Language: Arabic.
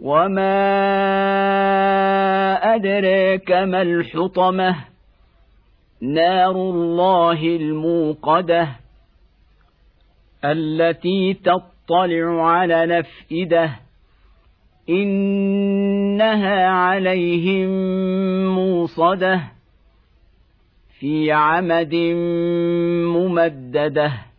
وما ادريك ما الحطمه نار الله الموقده التي تطلع على الافئده انها عليهم موصده في عمد ممدده